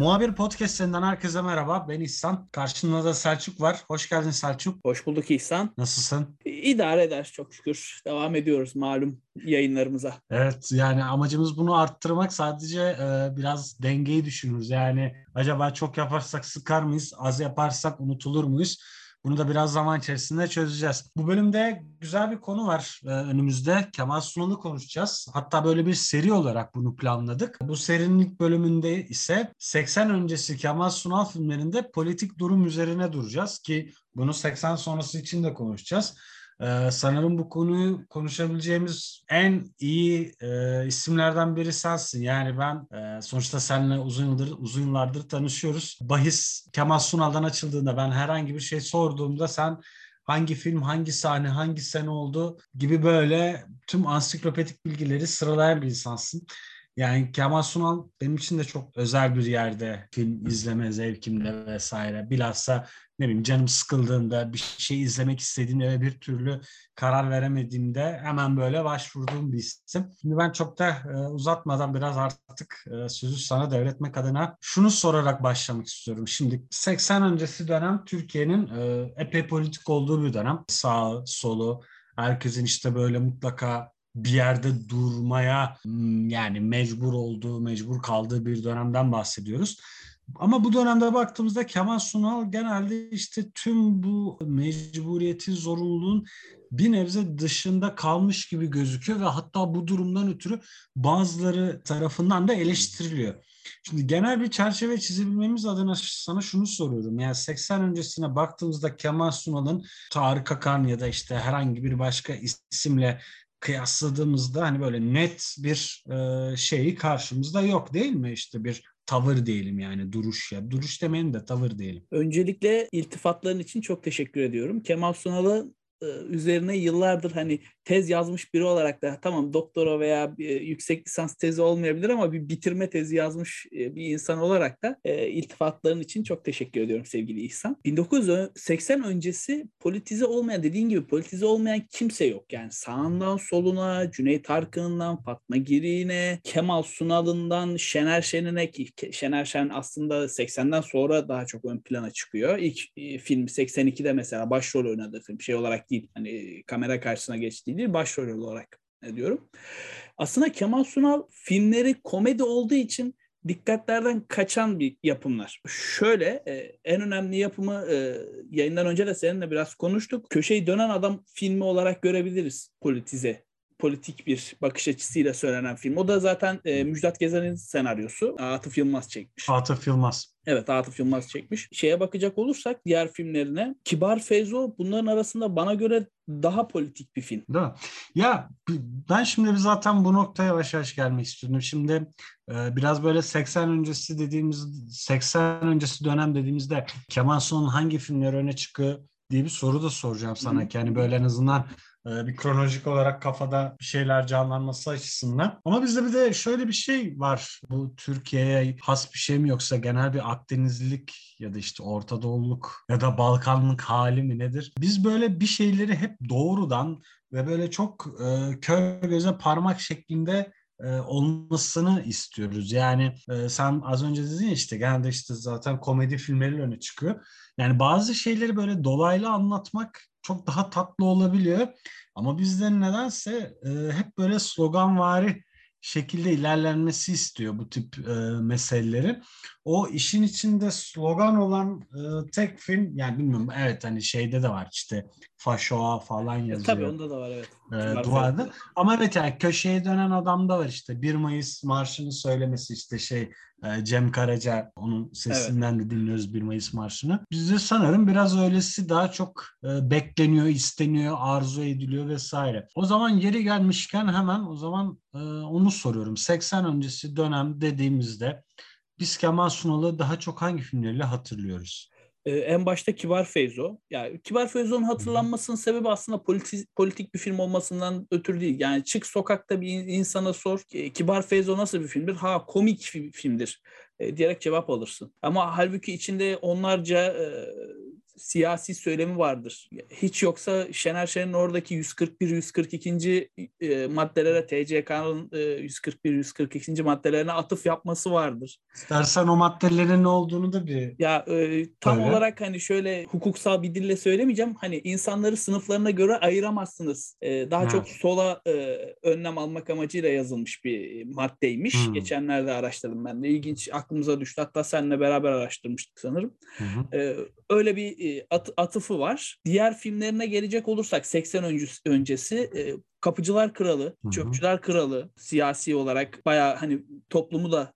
Muhabir Podcast'ından herkese merhaba. Ben İhsan. Karşımda da Selçuk var. Hoş geldin Selçuk. Hoş bulduk İhsan. Nasılsın? İdare eder çok şükür. Devam ediyoruz malum yayınlarımıza. Evet yani amacımız bunu arttırmak sadece e, biraz dengeyi düşünürüz. Yani acaba çok yaparsak sıkar mıyız? Az yaparsak unutulur muyuz? Bunu da biraz zaman içerisinde çözeceğiz. Bu bölümde güzel bir konu var e, önümüzde. Kemal Sunal'ı konuşacağız. Hatta böyle bir seri olarak bunu planladık. Bu serinin ilk bölümünde ise 80 öncesi Kemal Sunal filmlerinde politik durum üzerine duracağız ki bunu 80 sonrası için de konuşacağız. Ee, sanırım bu konuyu konuşabileceğimiz en iyi e, isimlerden biri sensin. Yani ben e, sonuçta seninle uzun yıldır uzun yıllardır tanışıyoruz. Bahis Kemal Sunal'dan açıldığında ben herhangi bir şey sorduğumda sen hangi film, hangi sahne, hangi sene oldu gibi böyle tüm ansiklopedik bilgileri sıralayan bir insansın. Yani Kemal Sunal benim için de çok özel bir yerde film izleme zevkimde vesaire. Bilhassa ne bileyim canım sıkıldığında bir şey izlemek istediğimde ve bir türlü karar veremediğimde hemen böyle başvurduğum bir isim. Şimdi ben çok da e, uzatmadan biraz artık e, sözü sana devretmek adına şunu sorarak başlamak istiyorum. Şimdi 80 öncesi dönem Türkiye'nin e, epey politik olduğu bir dönem. Sağ, solu, herkesin işte böyle mutlaka bir yerde durmaya yani mecbur olduğu, mecbur kaldığı bir dönemden bahsediyoruz. Ama bu dönemde baktığımızda Kemal Sunal genelde işte tüm bu mecburiyetin, zorunluluğun bir nebze dışında kalmış gibi gözüküyor ve hatta bu durumdan ötürü bazıları tarafından da eleştiriliyor. Şimdi genel bir çerçeve çizebilmemiz adına sana şunu soruyorum. Yani 80 öncesine baktığımızda Kemal Sunal'ın Tarık Akan ya da işte herhangi bir başka isimle kıyasladığımızda hani böyle net bir e, şeyi karşımızda yok değil mi? İşte bir tavır diyelim yani duruş ya. Duruş demeyin de tavır diyelim. Öncelikle iltifatların için çok teşekkür ediyorum. Kemal Sunal'ı üzerine yıllardır hani tez yazmış biri olarak da tamam doktora veya yüksek lisans tezi olmayabilir ama bir bitirme tezi yazmış e, bir insan olarak da e, iltifatların için çok teşekkür ediyorum sevgili İhsan. 1980 öncesi politize olmayan dediğin gibi politize olmayan kimse yok. Yani sağından soluna, Cüneyt Arkın'ından, Fatma Giri'ne, Kemal Sunal'ından, Şener Şen'ine ki Şener Şen aslında 80'den sonra daha çok ön plana çıkıyor. İlk film 82'de mesela başrol oynadığı film şey olarak değil. Hani kamera karşısına geçtiği değil başrol olarak diyorum. Aslında Kemal Sunal filmleri komedi olduğu için dikkatlerden kaçan bir yapımlar. Şöyle e, en önemli yapımı e, yayından önce de seninle biraz konuştuk. Köşeyi dönen adam filmi olarak görebiliriz politize politik bir bakış açısıyla söylenen film. O da zaten e, Müjdat Gezen'in senaryosu. Atıf Yılmaz çekmiş. Atıf Yılmaz. Evet Atıf Yılmaz çekmiş. Şeye bakacak olursak diğer filmlerine Kibar Feyzo bunların arasında bana göre daha politik bir film. Değil mi? Ya ben şimdi zaten bu noktaya yavaş yavaş gelmek istiyorum. Şimdi e, biraz böyle 80 öncesi dediğimiz 80 öncesi dönem dediğimizde Kemal Sunal'ın hangi filmler öne çıkıyor diye bir soru da soracağım sana. Yani böyle en azından bir kronolojik olarak kafada bir şeyler canlanması açısından. Ama bizde bir de şöyle bir şey var. Bu Türkiye'ye has bir şey mi yoksa genel bir Akdenizlilik ya da işte Orta Doğuluk ya da Balkanlık hali mi nedir? Biz böyle bir şeyleri hep doğrudan ve böyle çok e, kör göze parmak şeklinde e, olmasını istiyoruz. Yani e, sen az önce dedin ya işte genelde işte zaten komedi filmleri öne çıkıyor. Yani bazı şeyleri böyle dolaylı anlatmak çok daha tatlı olabiliyor. Ama bizden nedense e, hep böyle sloganvari şekilde ilerlenmesi istiyor bu tip e, meseleleri. O işin içinde slogan olan e, tek film yani bilmiyorum evet hani şeyde de var işte Faşoa falan e, yazıyor. Tabii onda da var evet. E, duvarda. Ama evet yani köşeye dönen adam da var işte 1 Mayıs marşını söylemesi işte şey e, Cem Karaca onun sesinden evet. de dinliyoruz 1 Mayıs marşını. Bizde sanırım biraz öylesi daha çok e, bekleniyor, isteniyor, arzu ediliyor vesaire. O zaman yeri gelmişken hemen o zaman e, onu soruyorum. 80 öncesi dönem dediğimizde biz Kemal Sunal'ı daha çok hangi filmleriyle hatırlıyoruz? Ee, en başta Kibar Feyzo. Yani Kibar Feyzo'nun hatırlanmasının sebebi aslında politik, politik bir film olmasından ötürü değil. Yani çık sokakta bir insana sor Kibar Feyzo nasıl bir filmdir? Ha komik bir filmdir e, diyerek cevap alırsın. Ama halbuki içinde onlarca e, siyasi söylemi vardır. Hiç yoksa Şener Şen'in oradaki 141 142. E, maddelere TCK'nın e, 141 142. maddelerine atıf yapması vardır. İstersen o maddelerin ne olduğunu da bir Ya e, tam Öyle. olarak hani şöyle hukuksal bir dille söylemeyeceğim. Hani insanları sınıflarına göre ayıramazsınız. E, daha Ha. çok sola e, önlem almak amacıyla yazılmış bir maddeymiş. Hmm. Geçenlerde araştırdım ben de. İlginç aklımıza düştü. Hatta seninle beraber araştırmıştık sanırım. Hı hı. Ee, öyle bir e, at- atıfı var. Diğer filmlerine gelecek olursak 80 öncesi, öncesi e, Kapıcılar Kralı, Hı hı. Çöpçüler Kralı siyasi olarak bayağı hani toplumu da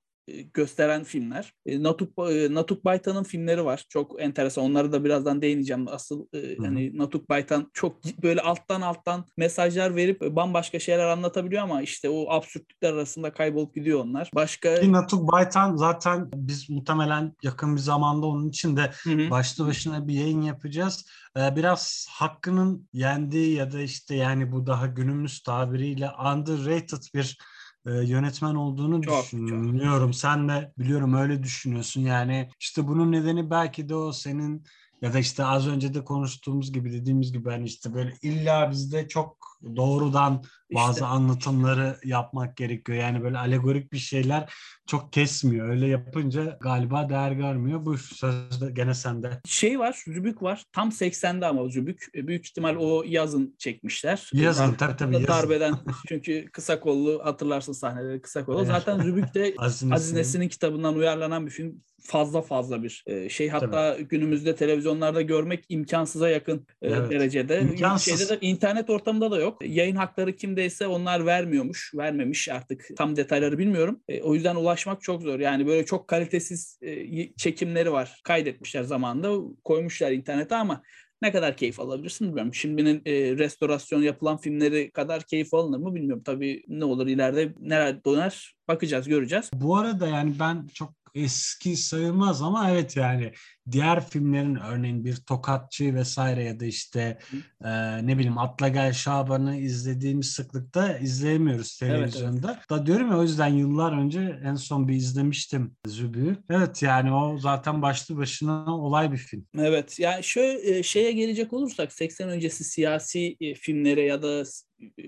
gösteren filmler. E, Natuk e, Natuk Baytan'ın filmleri var. Çok enteresan. Onlara da birazdan değineceğim. Asıl e, hani Natuk Baytan çok böyle alttan alttan mesajlar verip e, bambaşka şeyler anlatabiliyor ama işte o absürtlükler arasında kaybolup gidiyor onlar. Başka Ki Natuk Baytan zaten biz muhtemelen yakın bir zamanda onun için de Hı hı. başlı başına bir yayın yapacağız. Biraz hakkının yendiği ya da işte yani bu daha günümüz tabiriyle underrated bir e, yönetmen olduğunu Çok, düşünüyorum. Sen de biliyorum öyle düşünüyorsun. Yani işte bunun nedeni belki de o senin ya da işte az önce de konuştuğumuz gibi dediğimiz gibi hani işte böyle illa bizde çok doğrudan bazı İşte. anlatımları yapmak gerekiyor. Yani böyle alegorik bir şeyler çok kesmiyor. Öyle yapınca galiba değer görmüyor. Bu söz de gene sende. şey var, Zübük var. Tam 80'de ama Zübük. E, Büyük ihtimal o yazın çekmişler. Yazın, Dar- tabii, tabii, yazın. Darbeden çünkü kısa kollu hatırlarsın sahneleri kısa kollu. Evet. Zaten Zübük de Aziz Aziz Nesin'in- kitabından uyarlanan bir film. Fazla fazla bir e, şey. Hatta günümüzde televizyonlarda görmek imkansıza yakın e, Evet. derecede. İmkansız. Şeyde de internet ortamında da yok. Yayın hakları kimdeyse onlar vermiyormuş. Vermemiş artık tam detayları bilmiyorum. E, o yüzden ulaşmak çok zor. Yani böyle çok kalitesiz e, çekimleri var. Kaydetmişler zamanında. Koymuşlar internete ama ne kadar keyif alabilirsin bilmiyorum. Şimdinin e, restorasyon yapılan filmleri kadar keyif alınır mı bilmiyorum. Tabii ne olur ileride neler döner bakacağız göreceğiz. Bu arada yani ben çok eski sayılmaz ama evet yani diğer filmlerin örneğin bir Tokatçı vesaire ya da işte e, ne bileyim Atla Gel Şaban'ı izlediğimiz sıklıkta izleyemiyoruz Evet, televizyonda. Da diyorum ya o yüzden yıllar önce en son bir izlemiştim Zübü. Evet yani o zaten başlı başına olay bir film. Evet yani şöyle e, şeye gelecek olursak 80 öncesi siyasi e, filmlere ya da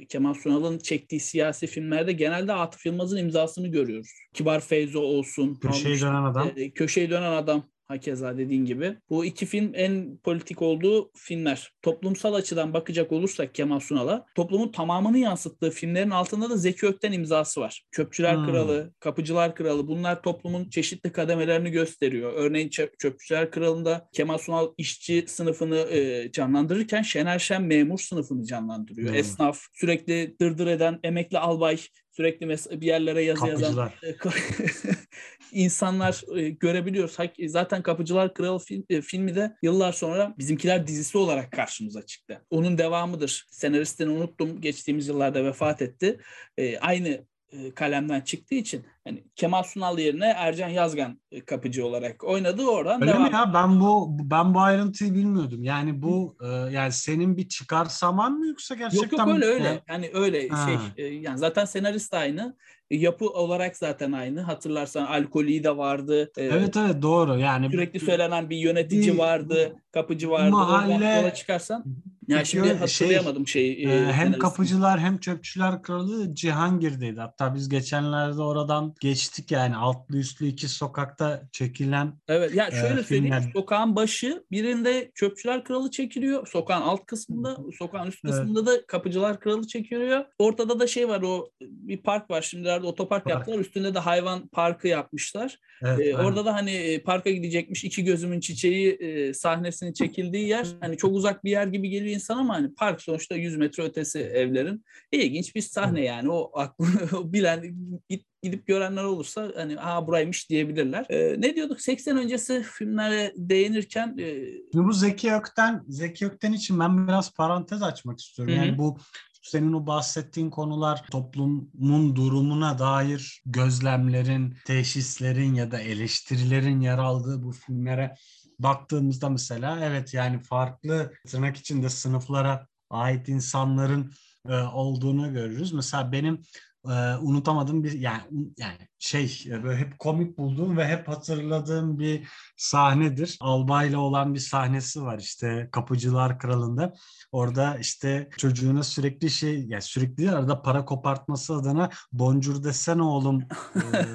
Kemal Sunal'ın çektiği siyasi filmlerde genelde Atıf Yılmaz'ın imzasını görüyoruz. Kibar Feyzo olsun. Köşeyi dönen adam. e, Köşeyi dönen adam. Hakeza dediğin gibi. Bu iki film en politik olduğu filmler. Toplumsal açıdan bakacak olursak Kemal Sunal'a toplumun tamamını yansıttığı filmlerin altında da Zeki Ökten imzası var. Çöpçüler Hmm. Kralı, Kapıcılar Kralı bunlar toplumun çeşitli kademelerini gösteriyor. Örneğin Çöp- Çöpçüler Kralı'nda Kemal Sunal işçi sınıfını e, canlandırırken Şener Şen memur sınıfını canlandırıyor. Hmm. Esnaf, sürekli dırdır eden emekli albay, sürekli mes- bir yerlere yazı yazan Kapıcılar. e, ka- insanlar e, görebiliyoruz. Hak- Zaten Kapıcılar Kralı film, e, filmi de yıllar sonra Bizimkiler dizisi olarak karşımıza çıktı. Onun devamıdır. Senaristini unuttum. Geçtiğimiz yıllarda vefat etti. E, aynı e, kalemden çıktığı için hani Kemal Sunal yerine Ercan Yazgan e, kapıcı olarak oynadı. Oradan Öyle devam. mi ya? Ben bu ben bu ayrıntıyı bilmiyordum. Yani bu e, yani senin bir çıkarsaman mı yoksa gerçekten Yok yok öyle öyle. Yani- Yani öyle Ha. şey e, yani zaten senarist aynı. E, Yapı olarak zaten aynı. Hatırlarsan alkolü de vardı. E, Evet evet doğru. Yani sürekli söylenen bir yönetici Bir- vardı, kapıcı vardı. Mahalle- yola çıkarsan ya Peki şimdi şey, hatırlayamadım şeyi. Ee, e, hem kapıcılar hem çöpçüler kralı Cihangir'deydi. Hatta biz geçenlerde oradan geçtik yani altlı üstlü iki sokakta çekilen Evet ya e, şöyle söyleyeyim. filmler. Sokağın başı birinde Çöpçüler Kralı çekiliyor. Sokağın alt kısmında, sokağın üst Evet. kısmında da Kapıcılar Kralı çekiliyor. Ortada da şey var o bir park var. Şimdilerde otopark Park. yaptılar. Üstünde de hayvan parkı yapmışlar. Evet, Ee, orada da hani e, parka gidecekmiş iki gözümün çiçeği e, sahnesinin çekildiği yer hani çok uzak bir yer gibi geliyor insan ama hani park sonuçta 100 metre ötesi evlerin. İlginç bir sahne yani o aklı o bilen git, gidip görenler olursa hani aa buraymış diyebilirler. Ee, ne diyorduk 80 öncesi filmlere değinirken e, bu Zeki Ökten, Zeki Ökten için ben biraz parantez açmak istiyorum. Hı hı. Yani bu senin o bahsettiğin konular toplumun durumuna dair gözlemlerin, teşhislerin ya da eleştirilerin yer aldığı bu filmlere baktığımızda mesela evet yani farklı tırnak içinde sınıflara ait insanların e, olduğunu görürüz. Mesela benim e, unutamadığım bir yani yani şey e, böyle hep komik bulduğum ve hep hatırladığım bir sahnedir. Albayla olan bir sahnesi var işte Kapıcılar Kralı'nda. Orada işte çocuğuna sürekli şey yani sürekli arada para kopartması adına boncur desene oğlum e,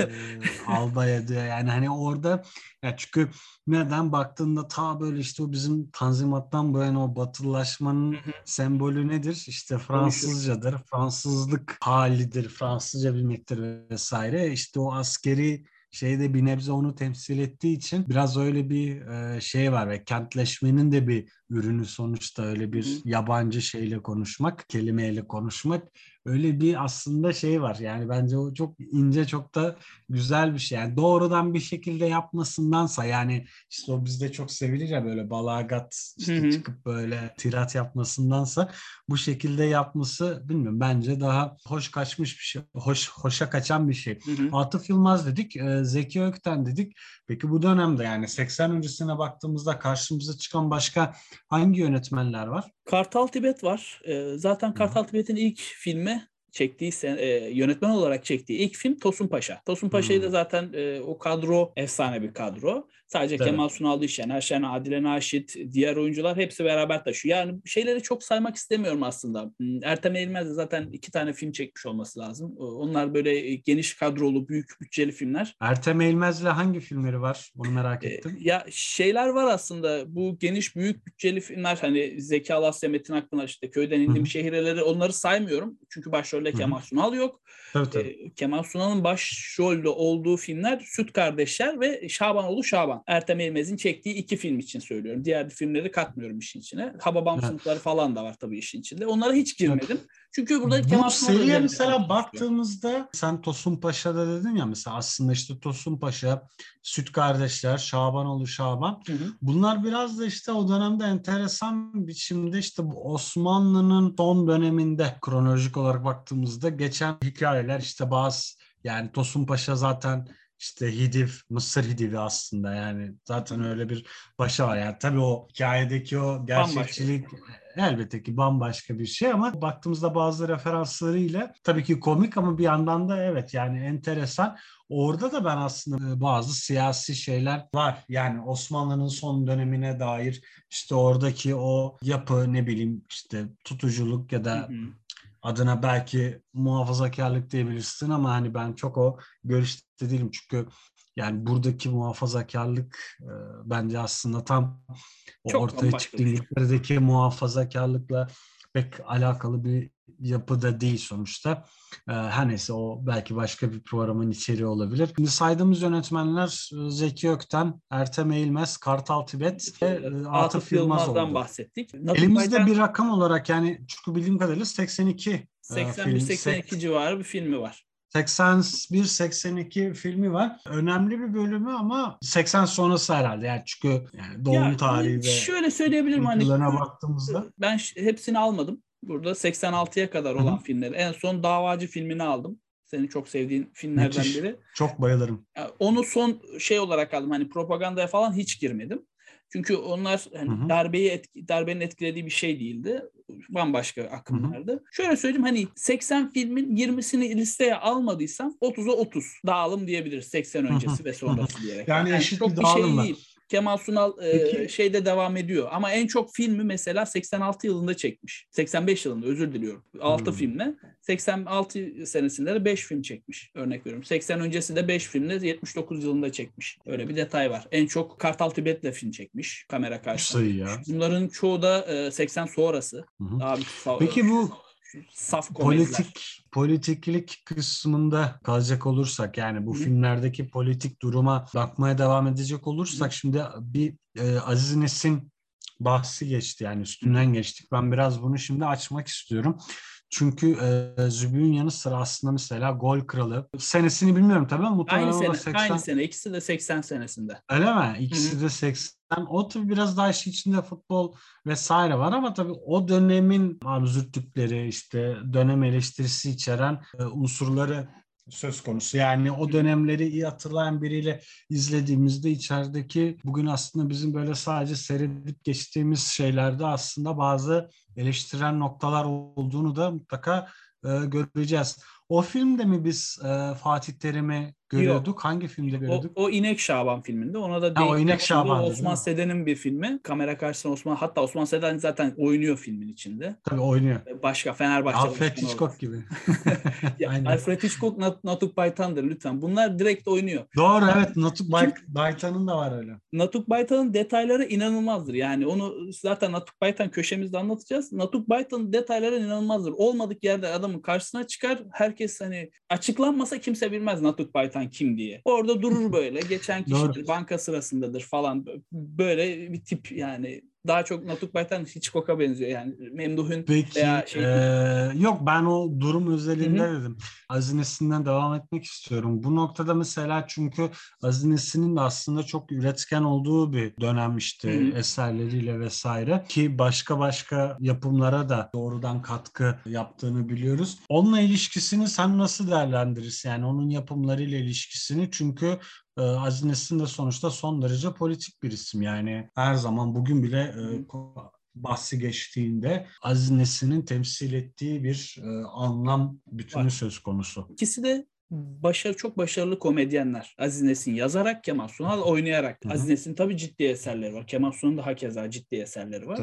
albaya diyor. Yani hani orada ya çünkü neden baktığında ta böyle işte o bizim tanzimattan böyle o batılılaşmanın sembolü nedir? İşte Fransızcadır. Fransızlık halidir. Fransızca bilmektir vesaire. İşte o askeri şeyde bir nebze onu temsil ettiği için biraz öyle bir e, şey var ve kentleşmenin de bir ürünü sonuçta öyle bir Hı. yabancı şeyle konuşmak, kelimeyle konuşmak öyle bir aslında şey var. Yani bence o çok ince çok da güzel bir şey. Yani doğrudan bir şekilde yapmasındansa yani işte o bizde çok sevilir ya böyle balagat işte Hı-hı. çıkıp böyle tirat yapmasındansa bu şekilde yapması bilmiyorum bence daha hoş kaçmış bir şey. Hoş hoşa kaçan bir şey. Hı-hı. Atıf Yılmaz dedik, Zeki Ökten dedik. Peki bu dönemde yani 80 öncesine baktığımızda karşımıza çıkan başka hangi yönetmenler var? Kartal Tibet var. Zaten Kartal Tibet'in ilk filmi çektiği e, yönetmen olarak çektiği ilk film Tosun Paşa. Tosun Paşa'yı hmm. da zaten e, o kadro efsane bir kadro. Sadece evet. Kemal Sunal değil, Şener Şen, Adile Naşit, diğer oyuncular hepsi beraber taşıyor. Yani şeyleri çok saymak istemiyorum aslında. Hmm, Ertem Eğilmez de zaten iki tane film çekmiş olması lazım. Onlar böyle geniş kadrolu, büyük bütçeli filmler. Ertem Eğilmez'le hangi filmleri var? Onu merak ettim. Ee, ya şeyler var aslında. Bu geniş, büyük bütçeli filmler hani Zeki Alasya, Metin Akpınar işte Köyden indiğim şehirleri onları saymıyorum. Çünkü başrolde Kemal Sunal yok. Tabii, tabii. Ee, Kemal Sunal'ın başrolde olduğu filmler Süt Kardeşler ve Şabanoğlu Şaban. Ertem Eğilmez'in çektiği iki film için söylüyorum. Diğer filmleri katmıyorum işin içine. Hababam evet. sınıfları falan da var tabii işin içinde. Onlara hiç girmedim. Evet. Çünkü burada Kemal Bu seriye mesela baktığımızda sen Tosun Paşa'da dedin ya mesela aslında işte Tosun Paşa, Süt Kardeşler, Şabanoğlu Şaban. Hı hı. Bunlar biraz da işte o dönemde enteresan biçimde işte bu Osmanlı'nın son döneminde kronolojik olarak baktığımızda geçen hikayeler işte bazı yani Tosun Paşa zaten işte Hidiv, Mısır Hidivi aslında yani zaten öyle bir başa var. Yani tabii o hikayedeki o gerçekçilik elbette ki bambaşka bir şey ama baktığımızda bazı referanslarıyla tabii ki komik ama bir yandan da evet yani enteresan. Orada da ben aslında e, bazı siyasi şeyler var. Yani Osmanlı'nın son dönemine dair işte oradaki o yapı ne bileyim işte tutuculuk ya da hı hı adına belki muhafazakarlık diyebilirsin ama hani ben çok o görüşte değilim çünkü yani buradaki muhafazakarlık e, bence aslında tam o çok ortaya çıktığı şey. İngiltere'deki muhafazakarlıkla pek alakalı bir yapıda değil sonuçta. E, her neyse o belki başka bir programın içeriği olabilir. Şimdi saydığımız yönetmenler e, Zeki Ökten, Ertem Eğilmez, Kartal Tibet ve e, Atıf Yılmaz oldu. bahsettik. Elimizde Bayten... bir rakam olarak yani çünkü bildiğim kadarıyla 82 81-82 civarı bir filmi var. 81-82 filmi var. Önemli bir bölümü ama 80 sonrası herhalde. Yani çünkü yani doğum ya, tarihi ve şöyle söyleyebilirim hani baktığımızda. Ben hepsini almadım. Burada 86'ya kadar olan Hı-hı. filmleri. En son Davacı filmini aldım. Senin çok sevdiğin filmlerden Müthiş. biri. Çok bayılırım. onu son şey olarak aldım. Hani propagandaya falan hiç girmedim. Çünkü onlar hani darbeyi etki, darbenin etkilediği bir şey değildi. Bambaşka akımlardı. Hı hı. Şöyle söyleyeyim hani 80 filmin 20'sini listeye almadıysam 30'a 30 dağılım diyebiliriz 80 öncesi hı hı. ve sonrası diyerek. Yani, yani eşit çok bir, bir şey değil. Kemal Sunal e, şeyde devam ediyor. Ama en çok filmi mesela 86 yılında çekmiş. 85 yılında özür diliyorum. 6 hmm. filmle. 86 senesinde de 5 film çekmiş. Örnek veriyorum. 80 öncesi de 5 filmle 79 yılında çekmiş. Öyle bir detay var. En çok Kartal Tibet'le film çekmiş kamera karşısında. ya. Bunların çoğu da e, 80 sonrası. Hı hı. Abi, Peki bu saf komediler. Politik, politiklik kısmında kalacak olursak yani bu Hı. filmlerdeki politik duruma bakmaya devam edecek olursak Hı. şimdi bir e, Aziz Nesin bahsi geçti yani üstünden geçtik. Ben biraz bunu şimdi açmak istiyorum. Çünkü e, Zübüğün yanı sıra aslında mesela Gol Kralı. Senesini bilmiyorum tabii ama aynı sene, 80... aynı sene. İkisi de 80 senesinde. Öyle mi? İkisi Hı-hı. de 80. O tabii biraz daha işin içinde futbol vesaire var ama tabii o dönemin absürtlükleri işte dönem eleştirisi içeren e, unsurları söz konusu. Yani o dönemleri iyi hatırlayan biriyle izlediğimizde içerideki bugün aslında bizim böyle sadece seyredip geçtiğimiz şeylerde aslında bazı eleştiren noktalar olduğunu da mutlaka e, göreceğiz. O filmde mi biz e, Fatih Terim'i görüyorduk? Yok. Hangi filmde görüyorduk? O, o İnek Şaban filminde. Ona da ha, o İnek Şaban. Osman Seden'in bir filmi. Kamera karşısında Osman hatta Osman Seden zaten oynuyor filmin içinde. Tabii oynuyor. Başka Fenerbahçe. Alfred Hitchcock gibi. ya, Alfred Hitchcock, Nat Natuk Baytan'dır lütfen. Bunlar direkt oynuyor. Doğru evet. Natuk Bay Baytan'ın da var öyle. Natuk Baytan'ın detayları inanılmazdır. Yani onu zaten Natuk Baytan köşemizde anlatacağız. Natuk Baytan'ın detayları inanılmazdır. Olmadık yerde adamın karşısına çıkar. Herkes hani açıklanmasa kimse bilmez Natuk Baytan kim diye. Orada durur böyle. Geçen kişidir, banka sırasındadır falan. Böyle bir tip yani daha çok Natuk Baytan Hitchcock'a benziyor yani Memduh'un Peki, veya şey. E, yok ben o durum özelinde Hı-hı. dedim. Azines'inden devam etmek istiyorum. Bu noktada mesela çünkü Azines'inin de aslında çok üretken olduğu bir dönem işte Hı-hı. eserleriyle vesaire ki başka başka yapımlara da doğrudan katkı yaptığını biliyoruz. Onunla ilişkisini sen nasıl değerlendirirsin? Yani onun yapımlarıyla ilişkisini çünkü e, Aziz Nesin de sonuçta son derece politik bir isim. Yani her zaman bugün bile e, bahsi geçtiğinde Aziz Nesin'in temsil ettiği bir e, anlam bütünü Var. söz konusu. İkisi de başarı çok başarılı komedyenler. Aziz Nesin yazarak, Kemal Sunal oynayarak. Hı-hı. Aziz Nesin tabii ciddi eserleri var. Kemal Sunal'ın da hakeza ciddi eserleri var.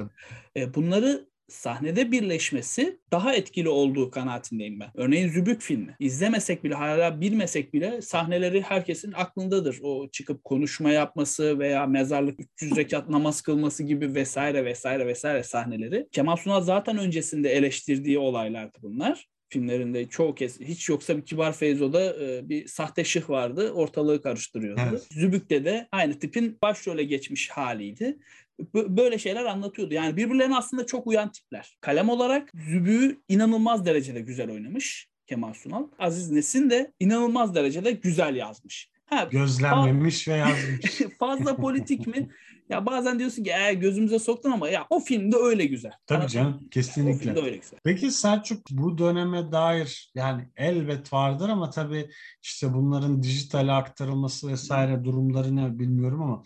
E, bunları sahnede birleşmesi daha etkili olduğu kanaatindeyim ben. Örneğin Zübük filmi. İzlemesek bile hala bilmesek bile sahneleri herkesin aklındadır. O çıkıp konuşma yapması veya mezarlık 300 rekat namaz kılması gibi vesaire vesaire vesaire sahneleri. Kemal Sunal zaten öncesinde eleştirdiği olaylardı bunlar filmlerinde çoğu kez hiç yoksa bir Kibar Feyzo'da e, bir sahte şıh vardı. Ortalığı karıştırıyordu. Evet. Zübük'te de aynı tipin başrole geçmiş haliydi böyle şeyler anlatıyordu. Yani birbirlerine aslında çok uyan tipler. Kalem olarak Zübü'yü inanılmaz derecede güzel oynamış Kemal Sunal. Aziz Nesin de inanılmaz derecede güzel yazmış. Ha, Gözlenmemiş ve yazmış. fazla politik mi? Ya bazen diyorsun ki e, gözümüze soktun ama ya o film de öyle güzel. Tabii Anladın canım kesinlikle. O film de öyle güzel. Peki Selçuk bu döneme dair yani elbet vardır ama tabii işte bunların dijitale aktarılması vesaire durumları ne bilmiyorum ama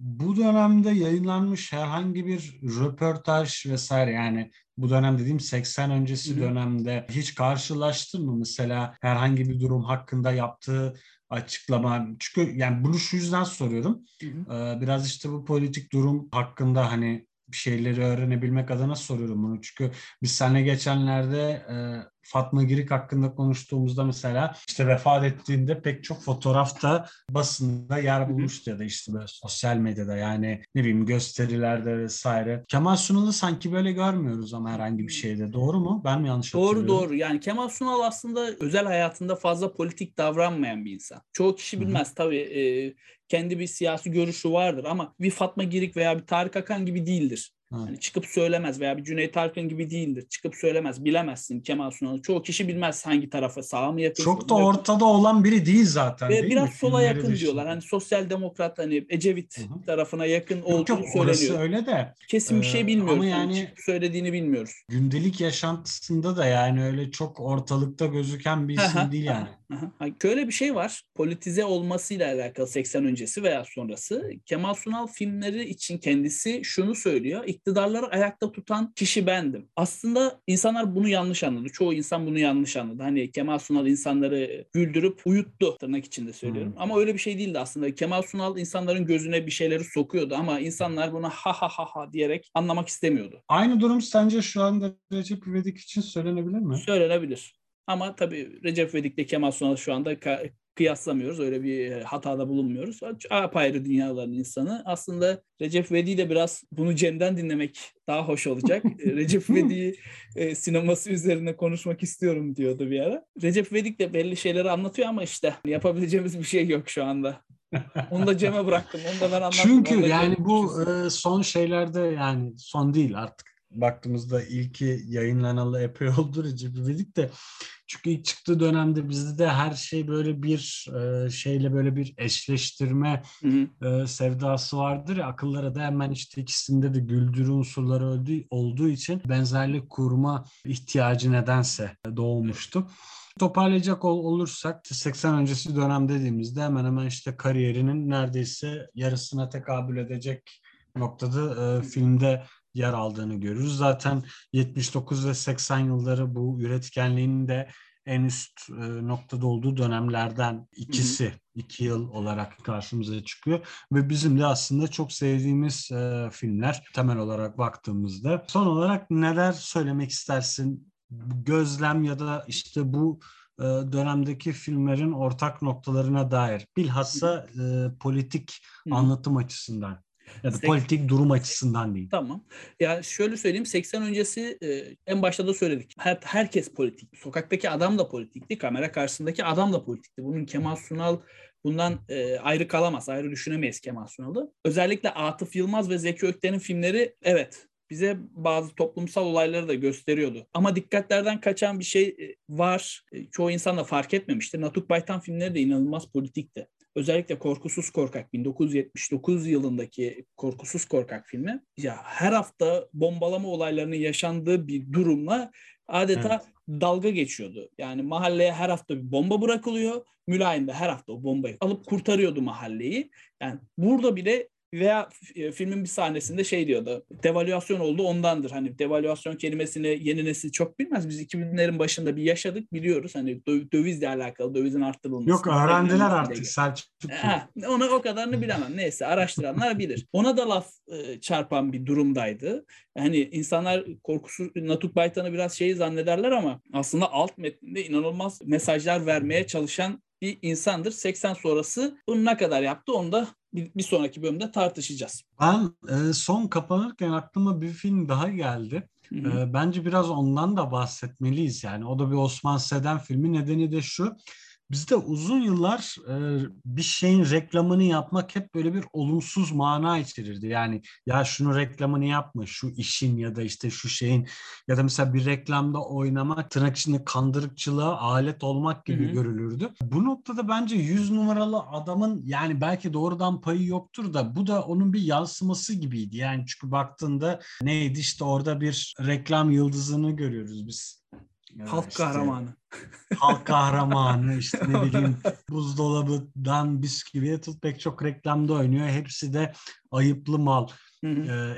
bu dönemde yayınlanmış herhangi bir röportaj vesaire yani bu dönem dediğim 80 öncesi Hı-hı. dönemde hiç karşılaştın mı? Mesela herhangi bir durum hakkında yaptığı açıklama? Çünkü yani bunu şu yüzden soruyorum. Ee, biraz işte bu politik durum hakkında hani bir şeyleri öğrenebilmek adına soruyorum bunu. Çünkü biz seninle geçenlerde e, Fatma Girik hakkında konuştuğumuzda mesela işte vefat ettiğinde pek çok fotoğrafta basında yer bulmuştu ya da işte böyle sosyal medyada yani ne bileyim gösterilerde vesaire. Kemal Sunal'ı sanki böyle görmüyoruz ama herhangi bir şeyde. Doğru mu? Ben mi yanlış doğru, hatırlıyorum? Doğru doğru. Yani Kemal Sunal aslında özel hayatında fazla politik davranmayan bir insan. Çoğu kişi bilmez Hı-hı. tabii. E, kendi bir siyasi görüşü vardır ama bir Fatma Girik veya bir Tarık Akan gibi değildir. Yani çıkıp söylemez veya bir Cüneyt Arkın gibi değildir. Çıkıp söylemez. Bilemezsin Kemal Sunal'ı. Çoğu kişi bilmez hangi tarafa sağa mı yakın. Çok da ortada olan biri değil zaten. Ve değil biraz mi? sola yakın dışında. diyorlar. Hani sosyal demokrat hani Ecevit Hı-hı. tarafına yakın olduğu yok, söyleniyor. Orası öyle de. Kesin bir şey bilmiyoruz. Ama yani yani söylediğini bilmiyoruz. Gündelik yaşantısında da yani öyle çok ortalıkta gözüken bir isim değil yani. Şöyle bir şey var. Politize olmasıyla alakalı 80 öncesi veya sonrası. Kemal Sunal filmleri için kendisi şunu söylüyor. İktidarları ayakta tutan kişi bendim. Aslında insanlar bunu yanlış anladı. Çoğu insan bunu yanlış anladı. Hani Kemal Sunal insanları güldürüp uyuttu tırnak içinde söylüyorum. Hmm. Ama öyle bir şey değildi aslında. Kemal Sunal insanların gözüne bir şeyleri sokuyordu ama insanlar buna ha ha ha ha diyerek anlamak istemiyordu. Aynı durum sence şu anda Recep İvedik için söylenebilir mi? Söylenebilir. Ama tabii Recep İvedik'le Kemal Sunal şu anda kıyaslamıyoruz. Öyle bir e, hatada bulunmuyoruz. Apayrı dünyaların insanı. Aslında Recep İvedik'i de biraz bunu Cem'den dinlemek daha hoş olacak. E, Recep İvedik'i e, sineması üzerine konuşmak istiyorum diyordu bir ara. Recep İvedik de belli şeyleri anlatıyor ama işte yapabileceğimiz bir şey yok şu anda. Onu da Cem'e bıraktım. Onu da ben anlattım. Çünkü yani bu e, son şeylerde yani son değil artık baktığımızda ilki yayınlanalı epey oldu Recep İvedik de çünkü ilk çıktığı dönemde bizde de her şey böyle bir e, şeyle böyle bir eşleştirme hı hı. E, sevdası vardır ya akıllara da hemen işte ikisinde de güldürü unsurları öldüğü, olduğu için benzerlik kurma ihtiyacı nedense doğmuştu. Toparlayacak ol, olursak 80 öncesi dönem dediğimizde hemen hemen işte kariyerinin neredeyse yarısına tekabül edecek noktada e, filmde yer aldığını görürüz. Zaten 79 ve 80 yılları bu üretkenliğinin de en üst e, noktada olduğu dönemlerden ikisi, hı hı. iki yıl olarak karşımıza çıkıyor ve bizim de aslında çok sevdiğimiz e, filmler temel olarak baktığımızda. Son olarak neler söylemek istersin? Gözlem ya da işte bu e, dönemdeki filmlerin ortak noktalarına dair bilhassa e, politik Hı. anlatım açısından ya da politik durum açısından değil. Tamam. Ya şöyle söyleyeyim 80 öncesi e, en başta da söyledik. Her, herkes politik. Sokaktaki adam da politikti. Kamera karşısındaki adam da politikti. Bunun Kemal Sunal bundan e, ayrı kalamaz. Ayrı düşünemeyiz Kemal Sunal'ı. Özellikle Atıf Yılmaz ve Zeki Ökten'in filmleri evet bize bazı toplumsal olayları da gösteriyordu. Ama dikkatlerden kaçan bir şey e, var. Çoğu insan da fark etmemiştir. Natuk Baytan filmleri de inanılmaz politikti. Özellikle Korkusuz Korkak 1979 yılındaki Korkusuz Korkak filmi ya her hafta bombalama olaylarının yaşandığı bir durumla adeta evet. dalga geçiyordu. Yani mahalleye her hafta bir bomba bırakılıyor. Mülayim de her hafta o bombayı alıp kurtarıyordu mahalleyi. Yani burada bile veya e, filmin bir sahnesinde şey diyordu. Devalüasyon oldu ondandır. Hani devalüasyon kelimesini yeni nesil çok bilmez. Biz 2000'lerin başında bir yaşadık biliyoruz. Hani dövizle alakalı dövizin arttırılması. Yok öğrendiler artık Selçuk. Onu o kadarını bilemem. Neyse araştıranlar bilir. Ona da laf e, çarpan bir durumdaydı. Hani insanlar korkusu Natuk Baytan'ı biraz şey zannederler ama aslında alt metninde inanılmaz mesajlar vermeye çalışan bir insandır. 80 sonrası bunu ne kadar yaptı onu da bir, sonraki bölümde tartışacağız. Ben e, son kapanırken aklıma bir film daha geldi. E, bence biraz ondan da bahsetmeliyiz yani. O da bir Osman Seden filmi. Nedeni de şu. Bizde uzun yıllar e, bir şeyin reklamını yapmak hep böyle bir olumsuz mana içerirdi. Yani ya şunu reklamını yapma, şu işin ya da işte şu şeyin ya da mesela bir reklamda oynamak tırnak içinde kandırıkçılığa alet olmak gibi Hı-hı. görülürdü. Bu noktada bence 100 numaralı adamın yani belki doğrudan payı yoktur da bu da onun bir yansıması gibiydi. Yani çünkü baktığında neydi işte orada bir reklam yıldızını görüyoruz biz halk işte, kahramanı. Halk kahramanı işte ne bileyim buzdolabından bisküviye tut pek çok reklamda oynuyor. Hepsi de ayıplı mal e,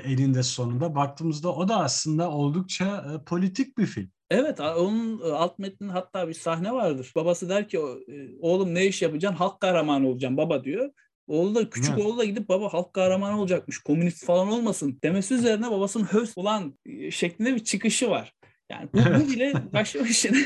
elinde sonunda. Baktığımızda o da aslında oldukça e, politik bir film. Evet onun e, alt metnin hatta bir sahne vardır. Babası der ki e, oğlum ne iş yapacaksın? Halk kahramanı olacaksın baba diyor. Oğlu da küçük evet. oğlu da gidip baba halk kahramanı olacakmış. Komünist falan olmasın demesi üzerine babasının höz ulan şeklinde bir çıkışı var. Yani bu, bu bile başlı başına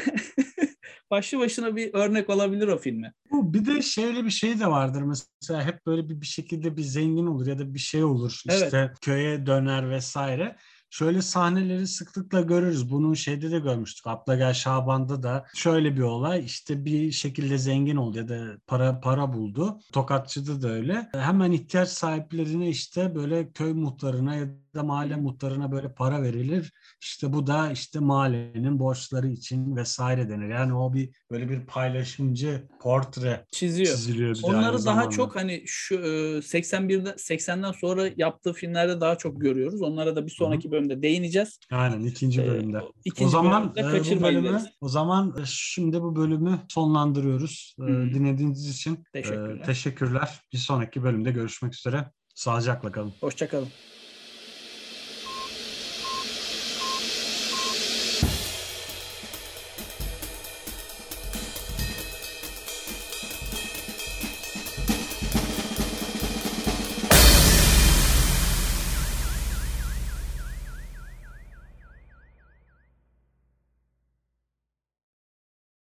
başlı başına bir örnek olabilir o filme. Bu bir de şöyle bir şey de vardır mesela hep böyle bir, bir şekilde bir zengin olur ya da bir şey olur işte evet. köye döner vesaire şöyle sahneleri sıklıkla görürüz. Bunu şeyde de görmüştük. Abla Şaban'da da şöyle bir olay. işte bir şekilde zengin oldu ya da para para buldu. Tokatçı'da da öyle. Hemen ihtiyaç sahiplerine işte böyle köy muhtarına ya da mahalle muhtarına böyle para verilir. İşte bu da işte mahallenin borçları için vesaire denir. Yani o bir böyle bir paylaşımcı portre çiziyor. çiziliyor. Bir Onları daha zamanda. çok hani şu 81'de 80'den sonra yaptığı filmlerde daha çok görüyoruz. Onlara da bir sonraki Hı-hı. bölümde değineceğiz. Aynen ikinci bölümde. Ee, ikinci o zaman bölümde e, bu bölümü, o zaman e, şimdi bu bölümü sonlandırıyoruz. Hı-hı. Dinlediğiniz için teşekkürler. teşekkürler. Bir sonraki bölümde görüşmek üzere. Sağlıcakla kalın. Hoşçakalın.